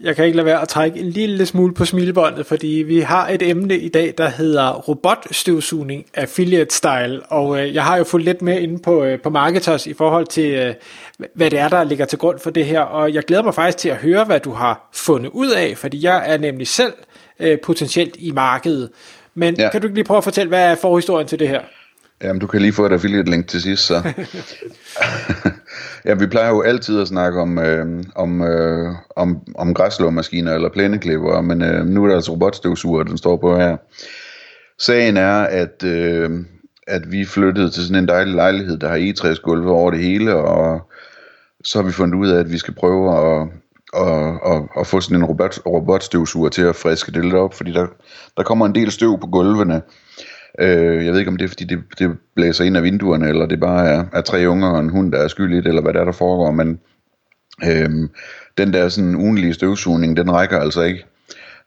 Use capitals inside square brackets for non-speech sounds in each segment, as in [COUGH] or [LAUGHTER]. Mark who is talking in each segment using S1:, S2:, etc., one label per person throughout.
S1: Jeg kan ikke lade være at trække en lille smule på smilebåndet, fordi vi har et emne i dag, der hedder robotstøvsugning affiliate style, og øh, jeg har jo fulgt lidt med inde på, øh, på Marketers i forhold til, øh, hvad det er, der ligger til grund for det her, og jeg glæder mig faktisk til at høre, hvad du har fundet ud af, fordi jeg er nemlig selv øh, potentielt i markedet. Men ja. kan du ikke lige prøve at fortælle, hvad er forhistorien til det her?
S2: Jamen, du kan lige få et affiliate link til sidst, så. [LAUGHS] ja, vi plejer jo altid at snakke om, øh, om, øh, om, om græslåmaskiner eller plæneklipper, men øh, nu er der altså robotstøvsuger, den står på her. Sagen er, at, øh, at vi flyttede til sådan en dejlig lejlighed, der har egetræsgulve over det hele, og så har vi fundet ud af, at vi skal prøve at, og, og, og få sådan en robot, robotstøvsuger til at friske det lidt op, fordi der, der kommer en del støv på gulvene. Øh, jeg ved ikke, om det er, fordi det, det blæser ind af vinduerne, eller det bare er, er tre unger og en hund, der er skyld i det, eller hvad der er, der foregår, men øh, den der sådan ugenlige støvsugning, den rækker altså ikke.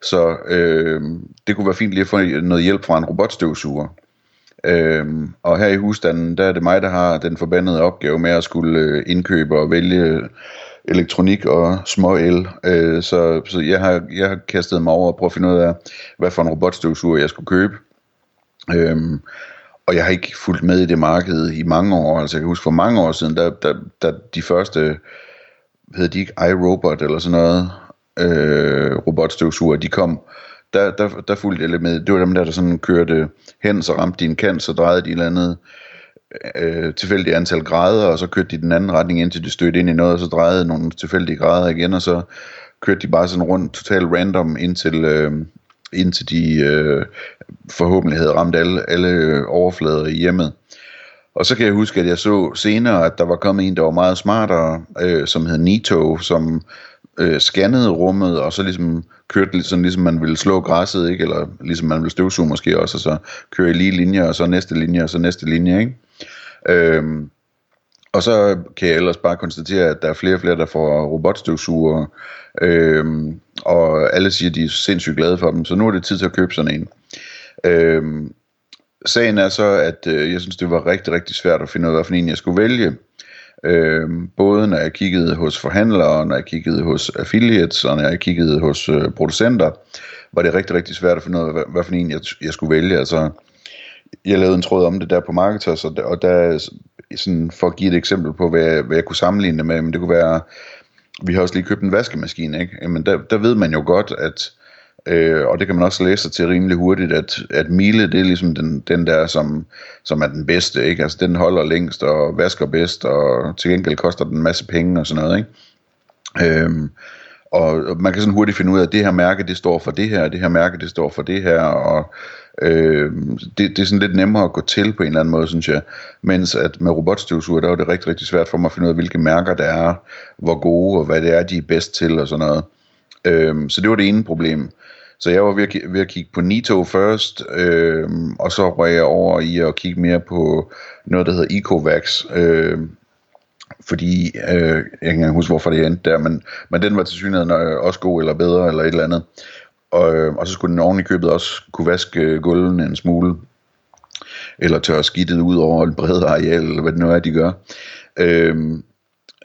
S2: Så øh, det kunne være fint lige at få noget hjælp fra en robotstøvsuger. Øhm, og her i husstanden, der er det mig, der har den forbandede opgave med at skulle øh, indkøbe og vælge elektronik og små el. Øh, så så jeg, har, jeg har kastet mig over og prøve at finde ud af, hvad for en robotstøvsuger jeg skulle købe. Øhm, og jeg har ikke fulgt med i det marked i mange år. Altså jeg kan huske for mange år siden, der, der, der de første, hed de ikke iRobot eller sådan noget, øh, robotstøvsuger, de kom, der, der, der fulgte jeg lidt med. Det var dem der, der sådan kørte hen, så ramte din kant, så drejede de et eller andet øh, tilfældigt antal grader, og så kørte de den anden retning, indtil de stødte ind i noget, og så drejede nogle tilfældige grader igen, og så kørte de bare sådan rundt totalt random indtil, øh, indtil de øh, forhåbentlig havde ramt alle, alle øh, overflader i hjemmet. Og så kan jeg huske, at jeg så senere, at der var kommet en, der var meget smartere, øh, som hed Nito, som øh, scannede rummet, og så ligesom kørte lidt sådan, ligesom man ville slå græsset, ikke? eller ligesom man ville støvsuge måske også, og så køre i lige linjer, og så næste linje, og så næste linje. Ikke? Øhm, og så kan jeg ellers bare konstatere, at der er flere og flere, der får robotstøvsuger, øhm, og alle siger, at de er sindssygt glade for dem, så nu er det tid til at købe sådan en. Øhm, sagen er så, at øh, jeg synes, det var rigtig, rigtig svært at finde ud af, hvilken en jeg skulle vælge. Øhm, både når jeg kiggede hos forhandlere, når jeg kiggede hos affiliates, og når jeg kiggede hos øh, producenter, var det rigtig, rigtig svært at finde ud af, hvad, for en jeg, jeg skulle vælge. Altså, jeg lavede en tråd om det der på Marketers, og der, og der sådan for at give et eksempel på, hvad jeg, hvad jeg kunne sammenligne det med, men det kunne være, vi har også lige købt en vaskemaskine, ikke? Jamen der, der ved man jo godt, at Øh, og det kan man også læse sig til rimelig hurtigt, at, at Miele, det er ligesom den, den der, som, som er den bedste, ikke? Altså den holder længst og vasker bedst, og til gengæld koster den en masse penge og sådan noget, ikke? Øhm, og man kan sådan hurtigt finde ud af, at det her mærke, det står for det her, og det her mærke, det står for det her, og øh, det, det er sådan lidt nemmere at gå til på en eller anden måde, synes jeg. Mens at med robotstøvsuger, der var det rigtig, rigtig svært for mig at finde ud af, hvilke mærker der er, hvor gode, og hvad det er, de er bedst til, og sådan noget. Øh, så det var det ene problem. Så jeg var ved at, ved at kigge på Nito først, øh, og så røg jeg over i at kigge mere på noget, der hedder Ecovax. Øh, fordi, øh, jeg kan ikke huske, hvorfor det endte der, men, men den var til synligheden øh, også god eller bedre eller et eller andet. Og, øh, og så skulle den oven i købet også kunne vaske øh, gulvene en smule, eller tørre skidtet ud over et bredere areal, eller hvad det nu er, de gør. Øhm,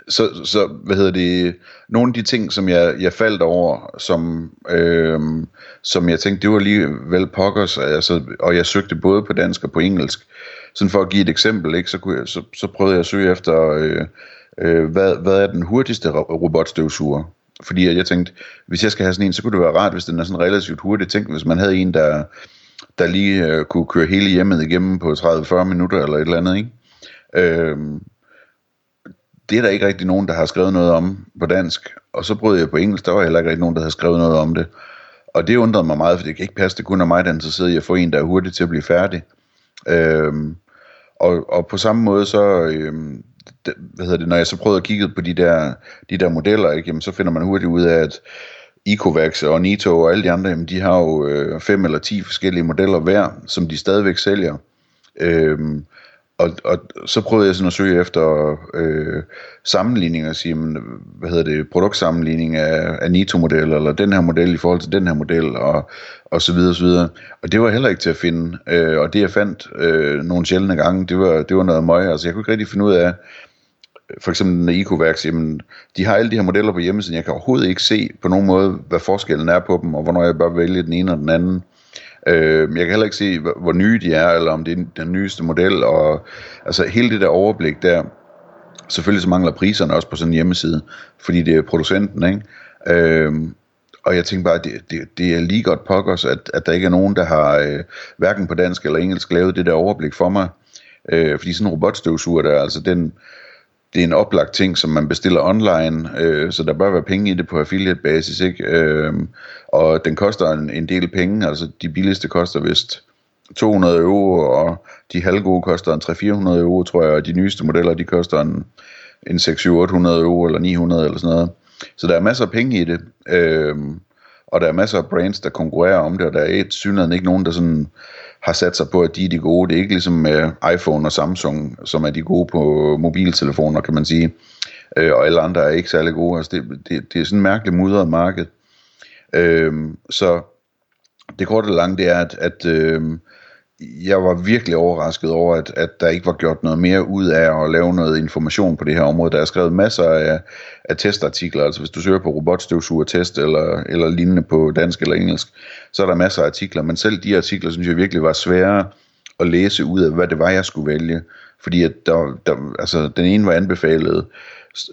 S2: så, så hvad hedder det, nogle af de ting, som jeg, jeg faldt over, som, øhm, som jeg tænkte, det var lige vel pokkers, altså, og jeg søgte både på dansk og på engelsk. Sådan for at give et eksempel, ikke, så, kunne jeg, så, så prøvede jeg at søge efter, øh, øh, hvad, hvad er den hurtigste robotstøvsuger? Fordi jeg tænkte, hvis jeg skal have sådan en, så kunne det være rart, hvis den er sådan relativt hurtig. Tænk, hvis man havde en, der, der lige øh, kunne køre hele hjemmet igennem på 30-40 minutter eller et eller andet, ikke? Øh, det er der ikke rigtig nogen, der har skrevet noget om på dansk. Og så prøvede jeg på engelsk, der var heller ikke rigtig nogen, der havde skrevet noget om det. Og det undrede mig meget, for det kan ikke passe, det kun er mig, der er interesseret i at få en, der er hurtig til at blive færdig. Øhm, og, og på samme måde så, øhm, det, hvad hedder det, når jeg så prøvede at kigge på de der, de der modeller, ikke, jamen, så finder man hurtigt ud af, at Ecovax og Nito og alle de andre, jamen, de har jo øh, fem eller ti forskellige modeller hver, som de stadigvæk sælger. Øhm, og, og så prøvede jeg sådan at søge efter øh, sammenligninger, sige, men, hvad hedder det, produktsammenligning af, af Nito-model, eller den her model i forhold til den her model, og, og så videre, og så videre. Og det var heller ikke til at finde, øh, og det jeg fandt øh, nogle sjældne gange, det var, det var noget møg, altså jeg kunne ikke rigtig finde ud af, for eksempel den Ecovax, jamen, de har alle de her modeller på hjemmesiden, jeg kan overhovedet ikke se på nogen måde, hvad forskellen er på dem, og hvornår jeg bør vælge den ene og den anden. Øh, jeg kan heller ikke se, hvor nye de er, eller om det er den nyeste model, og altså hele det der overblik der, selvfølgelig så mangler priserne også på sådan en hjemmeside, fordi det er producenten, ikke? Øh, og jeg tænker bare, at det, det, det er lige godt pokkers, at, at der ikke er nogen, der har øh, hverken på dansk eller engelsk lavet det der overblik for mig. Øh, fordi sådan en robotstøvsuger der, altså den, det er en oplagt ting, som man bestiller online, øh, så der bør være penge i det på affiliate basis, ikke? Øh, og den koster en, en del penge, altså de billigste koster vist 200 euro, og de halvgode koster en 300-400 euro, tror jeg, og de nyeste modeller, de koster en, en 600-800 euro, eller 900 eller sådan noget. Så der er masser af penge i det, øh, og der er masser af brands, der konkurrerer om det, og der er et synligheden ikke nogen, der sådan har sat sig på, at de er de gode. Det er ikke ligesom med iPhone og Samsung, som er de gode på mobiltelefoner, kan man sige. Øh, og alle andre er ikke særlig gode. Altså det, det, det er sådan en mærkelig mudret marked. Øh, så det korte og lange, det er, at, at øh, jeg var virkelig overrasket over, at, at der ikke var gjort noget mere ud af at lave noget information på det her område. Der er skrevet masser af, af testartikler, altså hvis du søger på robotstøvsuger test eller, eller lignende på dansk eller engelsk, så er der masser af artikler, men selv de artikler synes jeg virkelig var svære at læse ud af, hvad det var, jeg skulle vælge. Fordi at der, der, altså, den ene var anbefalet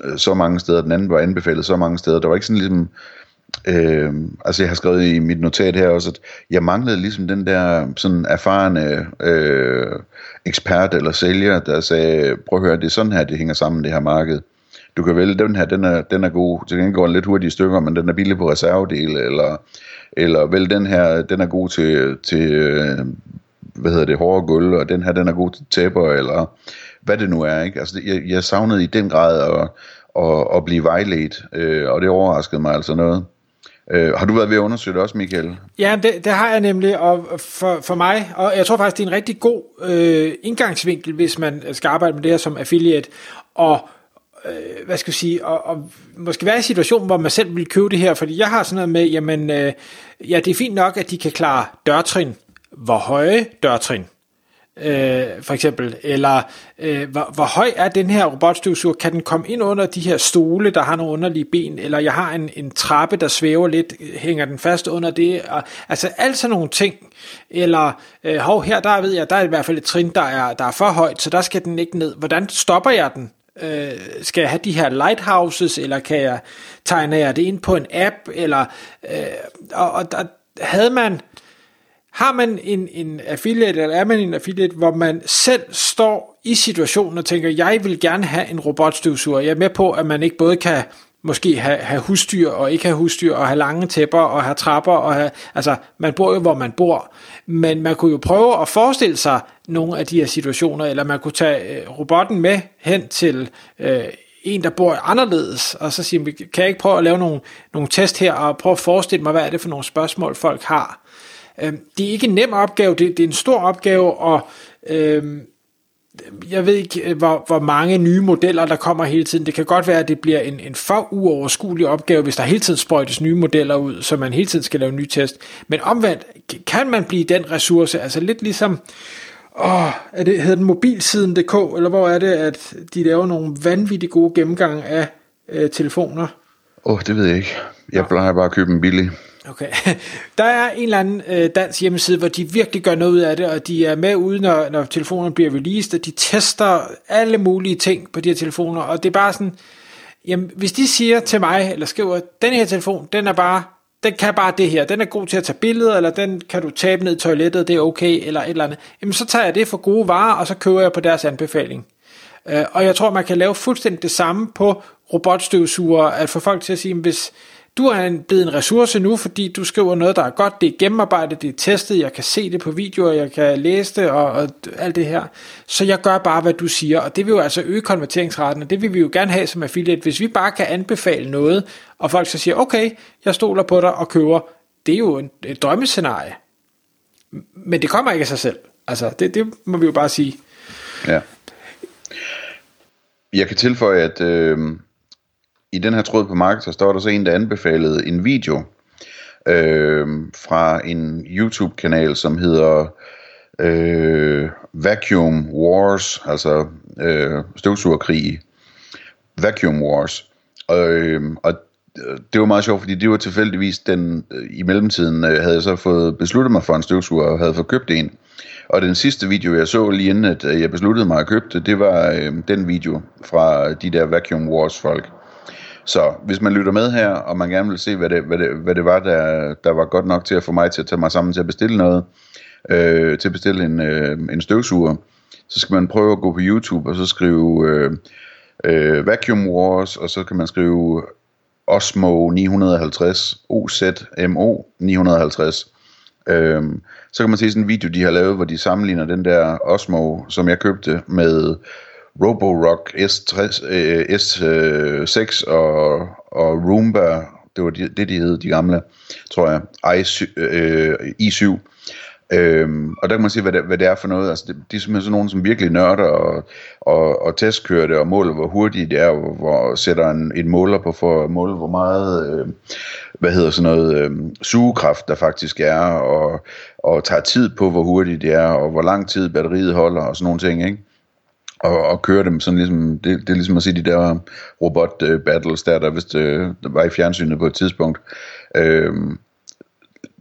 S2: øh, så mange steder, den anden var anbefalet så mange steder. Der var ikke sådan ligesom Øh, Øh, altså jeg har skrevet i mit notat her også, at jeg manglede ligesom den der sådan erfarne øh, ekspert eller sælger, der sagde, prøv at høre, det er sådan her, det hænger sammen, det her marked. Du kan vælge, den her, den er, den er god, til den går lidt hurtigt i stykker, men den er billig på reservedele, eller, eller vel den her, den er god til, til øh, hvad hedder det, hårde gulv, og den her, den er god til tæpper, eller hvad det nu er, ikke? Altså, jeg, jeg savnede i den grad at, at, at blive vejledt, øh, og det overraskede mig altså noget. Øh, har du været ved at undersøge det også, Michael?
S1: Ja, det, det har jeg nemlig, og for, for mig, og jeg tror faktisk, det er en rigtig god øh, indgangsvinkel, hvis man skal arbejde med det her som affiliate, og øh, hvad skal jeg sige, og, og måske være i en situation, hvor man selv vil købe det her, fordi jeg har sådan noget med, jamen, øh, ja, det er fint nok, at de kan klare dørtrin. Hvor høje dørtrin? Øh, for eksempel, eller øh, hvor, hvor høj er den her robotstøvsuger, kan den komme ind under de her stole, der har nogle underlige ben, eller jeg har en, en trappe, der svæver lidt, hænger den fast under det, og, altså alt sådan nogle ting, eller øh, hov, her der ved jeg, der er i hvert fald et trin, der er, der er for højt, så der skal den ikke ned, hvordan stopper jeg den? Øh, skal jeg have de her lighthouses, eller kan jeg tegne jeg det ind på en app, eller øh, og, og der havde man har man en, en affiliate, eller er man en affiliate, hvor man selv står i situationen og tænker, jeg vil gerne have en robotstøvsuger. Jeg er med på, at man ikke både kan måske have, have husdyr og ikke have husdyr, og have lange tæpper og have trapper, og have, altså man bor jo, hvor man bor. Men man kunne jo prøve at forestille sig nogle af de her situationer, eller man kunne tage øh, robotten med hen til øh, en, der bor anderledes, og så sige, kan jeg ikke prøve at lave nogle, nogle test her, og prøve at forestille mig, hvad er det for nogle spørgsmål, folk har. Øh, det er ikke en nem opgave, det, det er en stor opgave, og øh, jeg ved ikke, øh, hvor, hvor mange nye modeller, der kommer hele tiden. Det kan godt være, at det bliver en, en for uoverskuelig opgave, hvis der hele tiden sprøjtes nye modeller ud, så man hele tiden skal lave en ny test. Men omvendt, kan man blive den ressource, altså lidt ligesom, åh, er det, hedder den mobilsiden.dk, eller hvor er det, at de laver nogle vanvittigt gode gennemgange af øh, telefoner?
S2: Åh, oh, det ved jeg ikke. Jeg plejer bare at købe en billig.
S1: Okay. [LAUGHS] Der er en eller anden øh, dansk hjemmeside, hvor de virkelig gør noget ud af det, og de er med ude, når, når telefonerne bliver released, og de tester alle mulige ting på de her telefoner, og det er bare sådan, jamen, hvis de siger til mig, eller skriver, den her telefon, den er bare, den kan bare det her, den er god til at tage billeder, eller den kan du tabe ned i toilettet, det er okay, eller et eller andet, jamen så tager jeg det for gode varer, og så køber jeg på deres anbefaling. Øh, og jeg tror, man kan lave fuldstændig det samme på robotstøvsuger, at få folk til at sige, hvis, du er blevet en ressource nu, fordi du skriver noget, der er godt, det er gennemarbejdet, det er testet, jeg kan se det på videoer, jeg kan læse det og, og alt det her. Så jeg gør bare, hvad du siger, og det vil jo altså øge konverteringsraten, og det vil vi jo gerne have som affiliate. Hvis vi bare kan anbefale noget, og folk så siger, okay, jeg stoler på dig og køber, det er jo en, et drømmescenarie. Men det kommer ikke af sig selv. Altså, det, det må vi jo bare sige.
S2: Ja. Jeg kan tilføje, at øh, i den her tråd på markedet, så står der så en, der anbefalede en video øh, fra en YouTube-kanal, som hedder øh, Vacuum Wars, altså øh, støvsugerkrig, Vacuum Wars. Og, øh, og øh, det var meget sjovt, fordi det var tilfældigvis den, øh, i mellemtiden øh, havde jeg så fået besluttet mig for en støvsuger og havde fået købt en. Og den sidste video, jeg så lige inden, at øh, jeg besluttede mig at købe det, det var øh, den video fra de der Vacuum Wars folk. Så hvis man lytter med her, og man gerne vil se, hvad det, hvad det, hvad det var, der, der var godt nok til at få mig til at tage mig sammen til at bestille noget, øh, til at bestille en, øh, en støvsuger, så skal man prøve at gå på YouTube og så skrive øh, øh, Vacuum Wars, og så kan man skrive Osmo 950, OZMO 950. Øhm, så kan man se sådan en video, de har lavet, hvor de sammenligner den der Osmo, som jeg købte, med Roborock S3, øh, S6 øh, og, og Roomba, det var det, de hed, de gamle, tror jeg, i7, øh, i7. Øhm, og der kan man se, hvad det, hvad det er for noget. Altså, det, de er simpelthen sådan nogen, som virkelig nørder og, og, og testkører det og måler, hvor hurtigt det er, og hvor sætter en, en måler på for at måle, hvor meget, øh, hvad hedder sådan noget, øh, sugekraft der faktisk er, og, og tager tid på, hvor hurtigt det er, og hvor lang tid batteriet holder, og sådan nogle ting, ikke? Og, og køre dem sådan ligesom, det, det er ligesom at se de der robot øh, battles der, der vist uh, der var i fjernsynet på et tidspunkt. Øh,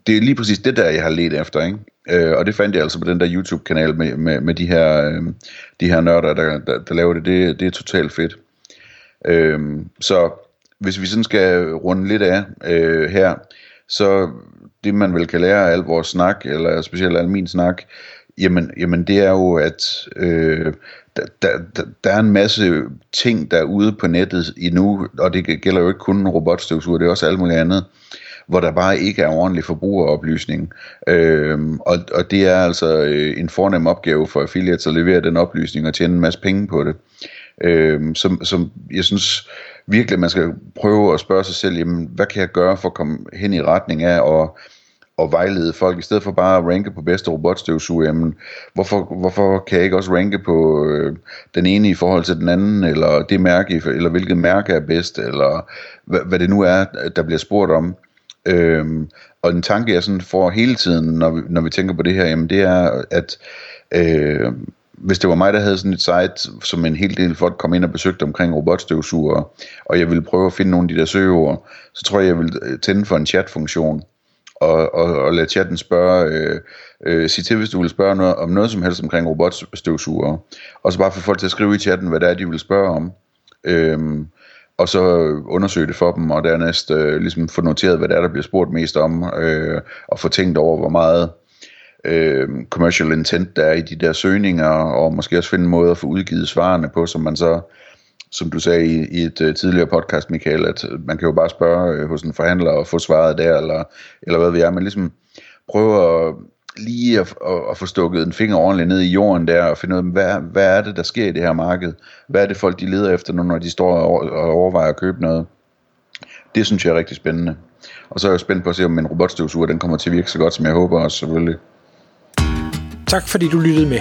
S2: det er lige præcis det der, jeg har let efter, ikke? Øh, og det fandt jeg altså på den der YouTube-kanal med, med, med de her, øh, de her nørder, der, der, der laver det. det. Det er totalt fedt. Øh, så hvis vi sådan skal runde lidt af øh, her, så det man vel kan lære af al vores snak, eller specielt al min snak, jamen, jamen det er jo, at øh, der, der, der er en masse ting, der er ude på nettet endnu, og det gælder jo ikke kun robotstøvsuger, det er også alt muligt andet, hvor der bare ikke er ordentlig forbrugeroplysning. Øhm, og, og det er altså øh, en fornem opgave for affiliates at levere den oplysning og tjene en masse penge på det. Øhm, som, som jeg synes virkelig, man skal prøve at spørge sig selv, jamen, hvad kan jeg gøre for at komme hen i retning af at at vejlede folk, i stedet for bare at ranke på bedste robotstøvsuger, jamen, hvorfor, hvorfor kan jeg ikke også ranke på øh, den ene i forhold til den anden, eller det mærke, eller hvilket mærke er bedst, eller hvad, hvad det nu er, der bliver spurgt om. Øhm, og en tanke, jeg sådan får hele tiden, når vi, når vi tænker på det her, jamen det er, at øh, hvis det var mig, der havde sådan et site, som en hel del folk kom ind og besøgte omkring robotstøvsuger, og jeg ville prøve at finde nogle af de der søgeord, så tror jeg, jeg ville øh, tænde for en chatfunktion, og, og, og lade chatten spørge, øh, øh, sig til, hvis du vil spørge noget, om noget som helst omkring robotstøvsugere. og så bare få folk til at skrive i chatten, hvad det er, de vil spørge om, øhm, og så undersøge det for dem, og dernæst øh, ligesom få noteret, hvad det er, der bliver spurgt mest om, øh, og få tænkt over, hvor meget øh, commercial intent der er i de der søgninger, og måske også finde en måde at få udgivet svarene på, som man så som du sagde i, i et uh, tidligere podcast, Michael, at øh, man kan jo bare spørge uh, hos en forhandler og få svaret der, eller, eller hvad vi er, men ligesom prøve at lige at, at, at få stukket en finger ordentligt ned i jorden der, og finde ud af, hvad, hvad er det, der sker i det her marked? Hvad er det folk, de leder efter nu, når de står og, og overvejer at købe noget? Det synes jeg er rigtig spændende. Og så er jeg spændt på at se, om min robotstøvsuger den kommer til at virke så godt, som jeg håber også selvfølgelig.
S1: Tak fordi du lyttede med.